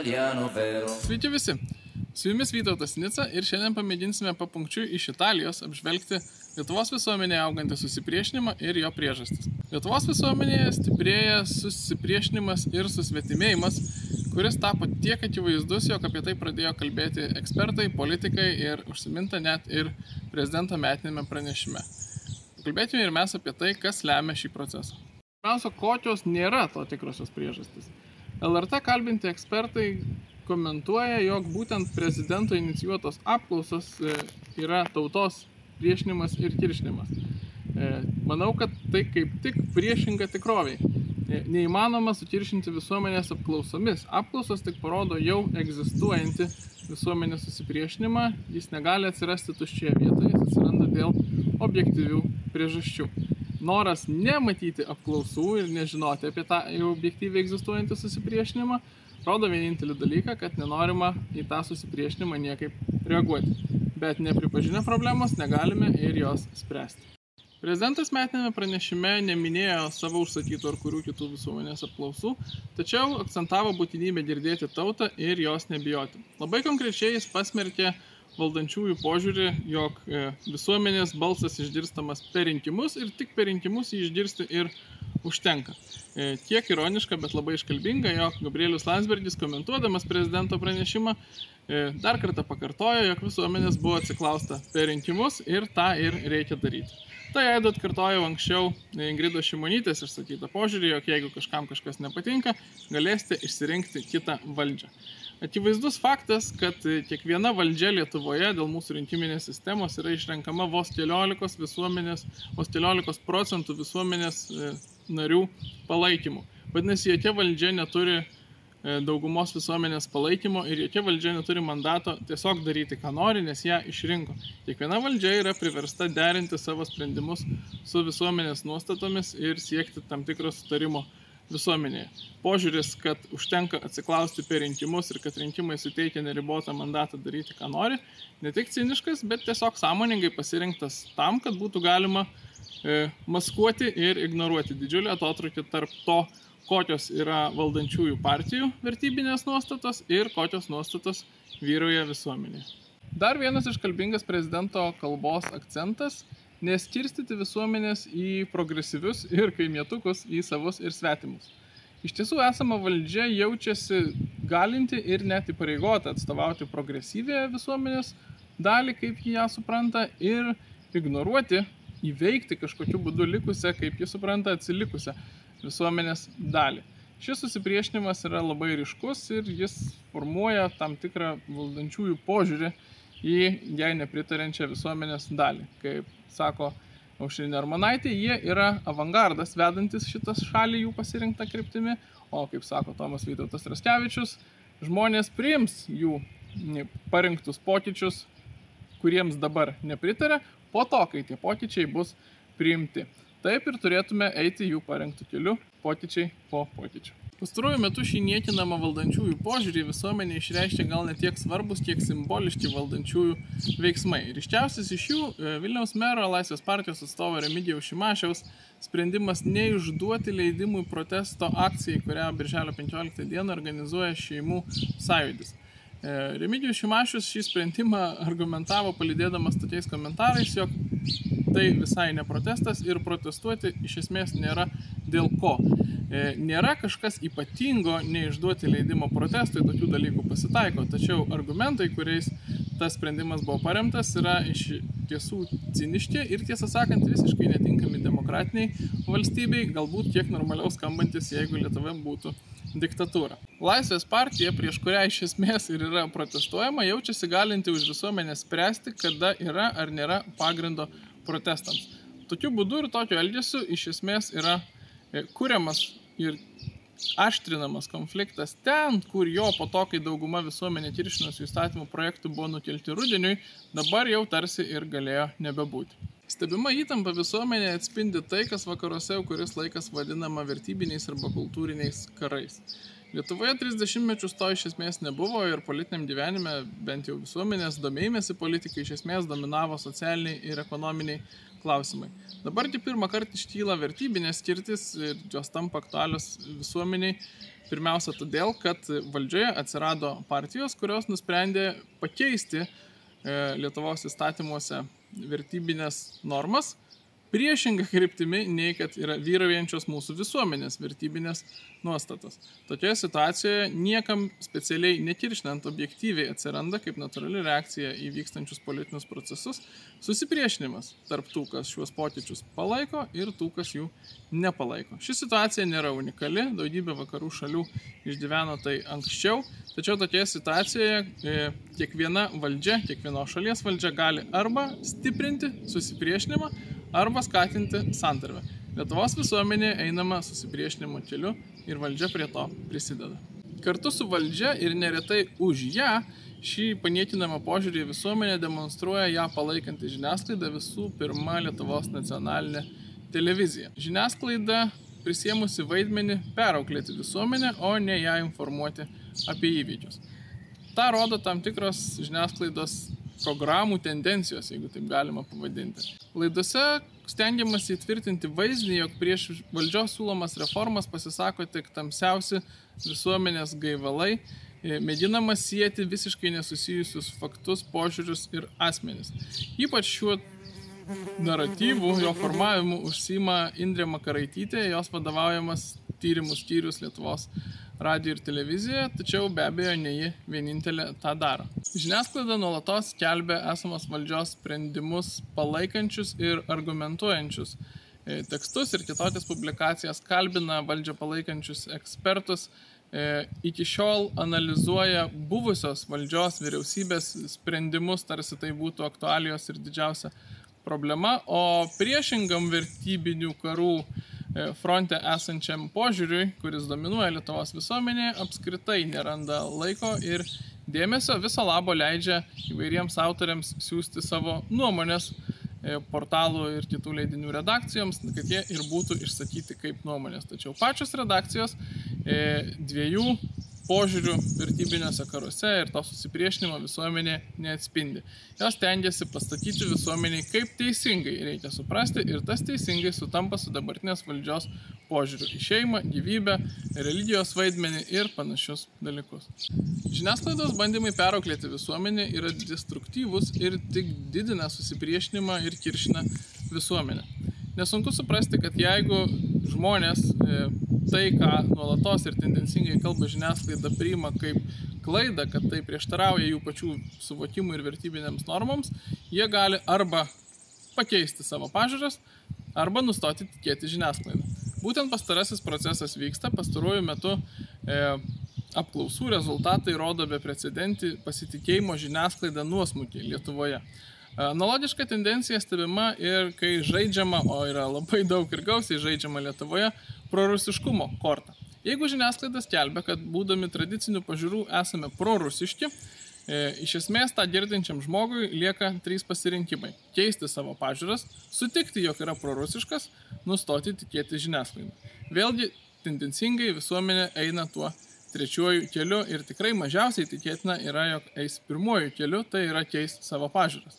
italiano vero. Sveiki visi. Su jumis Vytautas Nica ir šiandien pamėginsime papunkčiui iš Italijos apžvelgti Lietuvos visuomenėje augantį susipriešinimą ir jo priežastis. Lietuvos visuomenėje stiprėja susipriešinimas ir susvetimėjimas, kuris tapo tiek akivaizdus, jog apie tai pradėjo kalbėti ekspertai, politikai ir užsiminta net ir prezidento metinėme pranešime. Kalbėtume ir mes apie tai, kas lemia šį procesą. Pirmiausia, kokios nėra to tikrosios priežastys. LRT kalbinti ekspertai komentuoja, jog būtent prezidento inicijuotos apklausos e, yra tautos priešinimas ir kiršinimas. E, manau, kad tai kaip tik priešinga tikroviai. E, neįmanoma sukiršinti visuomenės apklausomis. Apklausos tik parodo jau egzistuojantį visuomenės susipriešinimą, jis negali atsirasti tuščioje vietoje, jis atsiranda dėl objektyvių priežasčių noras nematyti apklausų ir nežinoti apie tą jau objektyviai egzistuojantį susipriešinimą, rodo vienintelį dalyką, kad nenorima į tą susipriešinimą niekaip reaguoti. Bet nepripažinę problemos negalime ir jos spręsti. Prezidentas metinėme pranešime neminėjo savo užsakytų ar kurių kitų visuomenės apklausų, tačiau akcentavo būtinybę girdėti tautą ir jos nebijoti. Labai konkrečiai jis pasmerkė valdančiųjų požiūrį, jog e, visuomenės balsas išgirstamas per rinkimus ir tik per rinkimus jį išgirsti ir užtenka. E, tiek ironiška, bet labai iškalbinga, jog Gabrielius Landsbergis komentuodamas prezidento pranešimą e, dar kartą pakartojo, jog visuomenės buvo atsiklausta per rinkimus ir tą ir reikia daryti. Tai Aido atkartojau anksčiau Ingrido Šimonytės išsakytą požiūrį, jog jeigu kažkam kažkas nepatinka, galėsite išsirinkti kitą valdžią. Akivaizdus faktas, kad kiekviena valdžia Lietuvoje dėl mūsų rinkiminės sistemos yra išrenkama vos 14 visuomenės, vos 14 procentų visuomenės e, narių palaikymų. Vadinasi, jokia valdžia neturi e, daugumos visuomenės palaikymo ir jokia valdžia neturi mandato tiesiog daryti, ką nori, nes ją išrinko. Kiekviena valdžia yra priversta derinti savo sprendimus su visuomenės nuostatomis ir siekti tam tikro sutarimo visuomenėje. Požiūris, kad užtenka atsiklausti per rinkimus ir kad rinkimai suteikia neribotą mandatą daryti, ką nori, ne tik ciniškas, bet tiesiog sąmoningai pasirinktas tam, kad būtų galima e, maskuoti ir ignoruoti didžiulį atotrukį tarp to, kokios yra valdančiųjų partijų vertybinės nuostatos ir kokios nuostatos vyrauja visuomenėje. Dar vienas iškalbingas prezidento kalbos akcentas neskirstyti visuomenės į progresyvius ir kaimietukus, į savus ir svetimus. Iš tiesų esama valdžia jaučiasi galinti ir net įpareigota atstovauti progresyvėje visuomenės dalį, kaip jie ją supranta, ir ignoruoti, įveikti kažkokiu būdu likusią, kaip jie supranta, atsilikusią visuomenės dalį. Šis susipriešinimas yra labai ryškus ir jis formuoja tam tikrą valdančiųjų požiūrį į jai nepritarenčią visuomenės dalį. Kaip sako Aušrinė Armanaitė, jie yra avangardas vedantis šitas šalį jų pasirinktą kryptimi, o kaip sako Tomas Vytautas Raskevičius, žmonės priims jų parinktus pokyčius, kuriems dabar nepritarė, po to, kai tie pokyčiai bus priimti. Taip ir turėtume eiti jų parengtų keliu, pokyčiai po pokyčių. Pastaruoju metu šį niekinamą valdančiųjų požiūrį visuomenė išreiškia gal ne tiek svarbus, kiek simboliški valdančiųjų veiksmai. Ryškiausias iš jų e, Vilniaus mero Laisvės partijos atstovo Remigijaus Šimašiaus sprendimas neišduoti leidimų protesto akcijai, kurią birželio 15 dieną organizuoja šeimų sąjūdis. E, Remigijus Šimašius šį sprendimą argumentavo palidėdamas tokiais komentarais, jog tai visai ne protestas ir protestuoti iš esmės nėra dėl ko. E, nėra kažkas ypatingo neišduoti leidimo protestui, tokių dalykų pasitaiko, tačiau argumentai, kuriais tas sprendimas buvo paremtas, yra iš tiesų ciniški ir tiesą sakant visiškai netinkami demokratiniai valstybei, galbūt kiek normaliau skambantis, jeigu Lietuva būtų diktatūra. Laisvės partija, prieš kurią iš esmės ir yra protestuojama, jaučiasi galinti už visuomenę spręsti, kada yra ar nėra pagrindo protestams. Tokiu būdu ir tokiu elgesiu iš esmės yra e, kuriamas ir aštrinamas konfliktas ten, kur jo po to, kai dauguma visuomenė kiršinusių įstatymų projektų buvo nukelti rudeniui, dabar jau tarsi ir galėjo nebebūti. Stebima įtampa visuomenė atspindi tai, kas vakaruose jau kuris laikas vadinama vertybiniais arba kultūriniais karais. Lietuvoje 30 mečius to iš esmės nebuvo ir politiniam gyvenime, bent jau visuomenės domėjimėsi politikai iš esmės dominavo socialiniai ir ekonominiai klausimai. Dabar tik pirmą kartą iškyla vertybinės skirtis ir jos tampa aktualios visuomeniai. Pirmiausia, todėl, kad valdžioje atsirado partijos, kurios nusprendė pakeisti e, Lietuvos įstatymuose vertybinės normas priešinga kryptimi nei kad yra vyraujančios mūsų visuomenės vertybinės nuostatos. Tokioje situacijoje niekam specialiai nekiršinant objektyviai atsiranda kaip natūrali reakcija į vykstančius politinius procesus susipriešinimas tarp tų, kas šiuos pokyčius palaiko ir tų, kas jų nepalaiko. Ši situacija nėra unikali, daugybė vakarų šalių išgyveno tai anksčiau, tačiau tokioje situacijoje e, kiekviena valdžia, kiekvienos šalies valdžia gali arba stiprinti susipriešinimą, arba skatinti santarvę. Lietuvos visuomenė einama susipriešinimo keliu ir valdžia prie to prisideda. Kartu su valdžia ir neretai už ją šį paniekinamą požiūrį į visuomenę demonstruoja ją palaikanti žiniasklaida visų pirma Lietuvos nacionalinė televizija. Žiniasklaida prisėmusi vaidmenį perauklėti visuomenę, o ne ją informuoti apie įvykius. Ta rodo tam tikros žiniasklaidos programų tendencijos, jeigu taip galima pavadinti. Laidose stengiamasi įtvirtinti vaizdinį, jog prieš valdžios siūlomas reformas pasisako tik tamsiausi visuomenės gaivalai, e, mėginama sieti visiškai nesusijusius faktus, požiūrius ir asmenis. Ypač šiuo naratyvų, jo formavimu užsima Indrė Makaraitytė, jos vadovaujamas tyrimų skyrius Lietuvos radio ir televizijoje, tačiau be abejo ne ji vienintelė tą daro. Žiniasklaida nuolatos skelbia esamos valdžios sprendimus palaikančius ir argumentuojančius e, tekstus ir kitokias publikacijas, kalbina valdžią palaikančius ekspertus, e, iki šiol analizuoja buvusios valdžios vyriausybės sprendimus, tarsi tai būtų aktualijos ir didžiausia problema, o priešingam vertybinių karų E, fronte esančiam požiūriui, kuris dominuoja Lietuvos visuomenėje, apskritai neranda laiko ir dėmesio viso labo leidžia įvairiems autoriams siūsti savo nuomonės e, portalų ir kitų leidinių redakcijoms, kad jie ir būtų išsakyti kaip nuomonės. Tačiau pačios redakcijos e, dviejų požiūrių vertybiniuose karuose ir to susipriešinimo visuomenė neatspindi. Jos tengiasi pastatyti visuomeniai, kaip teisingai reikia suprasti ir tas teisingai sutampa su dabartinės valdžios požiūriu į šeimą, gyvybę, religijos vaidmenį ir panašius dalykus. Žiniasklaidos bandymai perauklėti visuomenę yra destruktyvus ir tik didina susipriešinimą ir kiršina visuomenę. Nesunku suprasti, kad jeigu žmonės e, tai, ką nuolatos ir tendencingai kalba žiniasklaida, priima kaip klaidą, kad tai prieštarauja jų pačių suvokimui ir vertybinėms normoms, jie gali arba pakeisti savo pažiūras, arba nustoti tikėti žiniasklaidą. Būtent pastarasis procesas vyksta, pastaruoju metu e, apklausų rezultatai rodo beprecedentį pasitikėjimo žiniasklaidą nuosmukį Lietuvoje. Analogiška tendencija stebima ir kai žaidžiama, o yra labai daug ir gausiai žaidžiama Lietuvoje, prorusiškumo kortą. Jeigu žiniasklaida skelbia, kad būdami tradicinių pažiūrų esame prorusiški, e, iš esmės tą girdinčiam žmogui lieka trys pasirinkimai - keisti savo pažiūras, sutikti, jog yra prorusiškas, nustoti tikėti žiniasklaidą. Vėlgi, tendencingai visuomenė eina tuo trečiuoju keliu ir tikrai mažiausiai tikėtina yra, jog eis pirmuoju keliu, tai yra keisti savo pažiūras.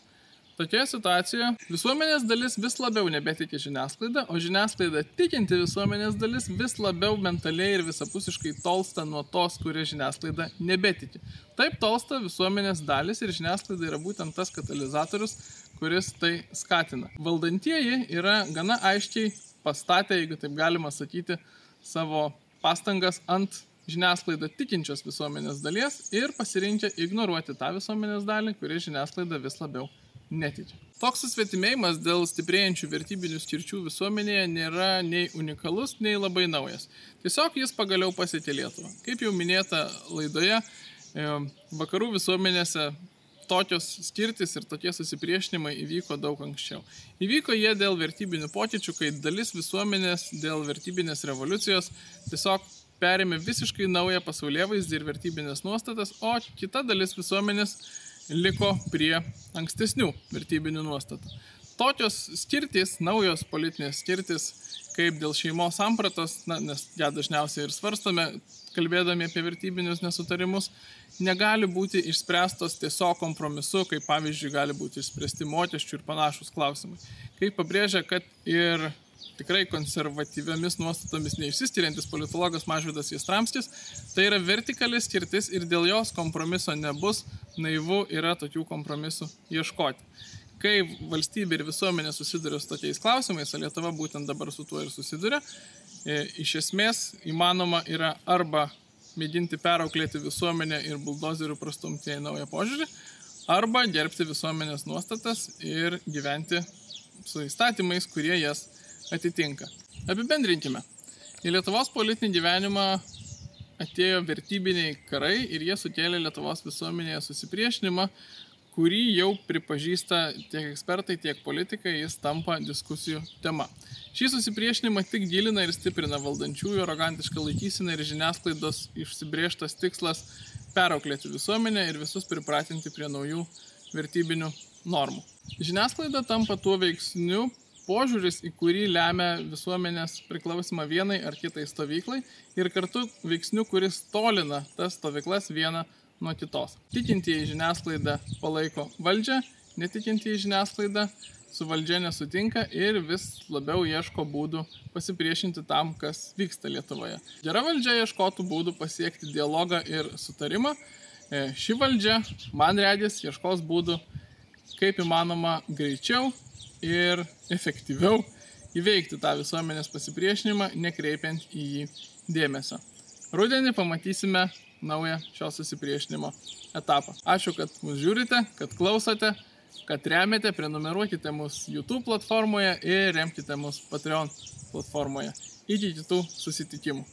Tokioje situacijoje visuomenės dalis vis labiau nebetikė žiniasklaida, o žiniasklaida tikinti visuomenės dalis vis labiau mentaliai ir visapusiškai tolsta nuo tos, kurie žiniasklaida nebetiki. Taip tolsta visuomenės dalis ir žiniasklaida yra būtent tas katalizatorius, kuris tai skatina. Valdantieji yra gana aiškiai pastatę, jeigu taip galima sakyti, savo pastangas ant žiniasklaidą tikinčios visuomenės dalies ir pasirinkę ignoruoti tą visuomenės dalį, kuri žiniasklaida vis labiau netiki. Toks susvetimėjimas dėl stiprėjančių vertybinių skirčių visuomenėje nėra nei unikalus, nei labai naujas. Tiesiog jis pagaliau pasiekė Lietuvą. Kaip jau minėta laidoje, e, vakarų visuomenėse tokios skirtis ir tokie susipriešinimai įvyko daug anksčiau. Įvyko jie dėl vertybinių pokyčių, kai dalis visuomenės dėl vertybinės revoliucijos tiesiog perėmė visiškai naują pasaulyje vaizdį ir vertybinės nuostatas, o kita dalis visuomenės liko prie ankstesnių vertybinių nuostatų. tokios skirtis, naujos politinės skirtis, kaip dėl šeimos sampratos, na, nes ją dažniausiai ir svarstome, kalbėdami apie vertybinius nesutarimus, negali būti išspręstos tiesiog kompromisu, kaip pavyzdžiui gali būti išspręsti mokesčių ir panašus klausimai. Kaip pabrėžia, kad ir tikrai konservatyviamis nuostatomis neišsiskiriantis politologas Mažvidas Jastramskis, tai yra vertikali skirtis ir dėl jos kompromiso nebus, naivu yra tokių kompromisų ieškoti kai valstybė ir visuomenė susiduria su tokiais klausimais, o Lietuva būtent dabar su tuo ir susiduria, e, iš esmės įmanoma yra arba mėginti perauklėti visuomenę ir buldozerių prastumti į naują požiūrį, arba gerbti visuomenės nuostatas ir gyventi su įstatymais, kurie jas atitinka. Apibendrinkime. Į Lietuvos politinį gyvenimą atėjo vertybiniai karai ir jie sukėlė Lietuvos visuomenėje susipriešinimą, kurį jau pripažįsta tiek ekspertai, tiek politikai, jis tampa diskusijų tema. Šį susipriešinimą tik gilina ir stiprina valdančiųjų arogantišką laikysiną ir žiniasklaidos išsibrieštas tikslas perauklėti visuomenę ir visus pripratinti prie naujų vertybinių normų. Žiniasklaida tampa tuo veiksniu, požiūris, į kurį lemia visuomenės priklausimą vienai ar kitai stovyklai ir kartu veiksniu, kuris tolina tas stovyklas vieną nuo kitos. Tikintieji žiniasklaida palaiko valdžią, netikintieji žiniasklaida su valdžia nesutinka ir vis labiau ieško būdų pasipriešinti tam, kas vyksta Lietuvoje. Gera valdžia ieškotų būdų pasiekti dialogą ir sutarimą. E, ši valdžia, man regis, ieškos būdų kaip įmanoma greičiau ir efektyviau įveikti tą visuomenės pasipriešinimą, nekreipiant į jį dėmesio. Rudenį pamatysime naują šio susipriešinimo etapą. Ačiū, kad mus žiūrite, kad klausote, kad remiate, prenumeruokite mus YouTube platformoje ir remkite mus Patreon platformoje. Iki kitų susitikimų.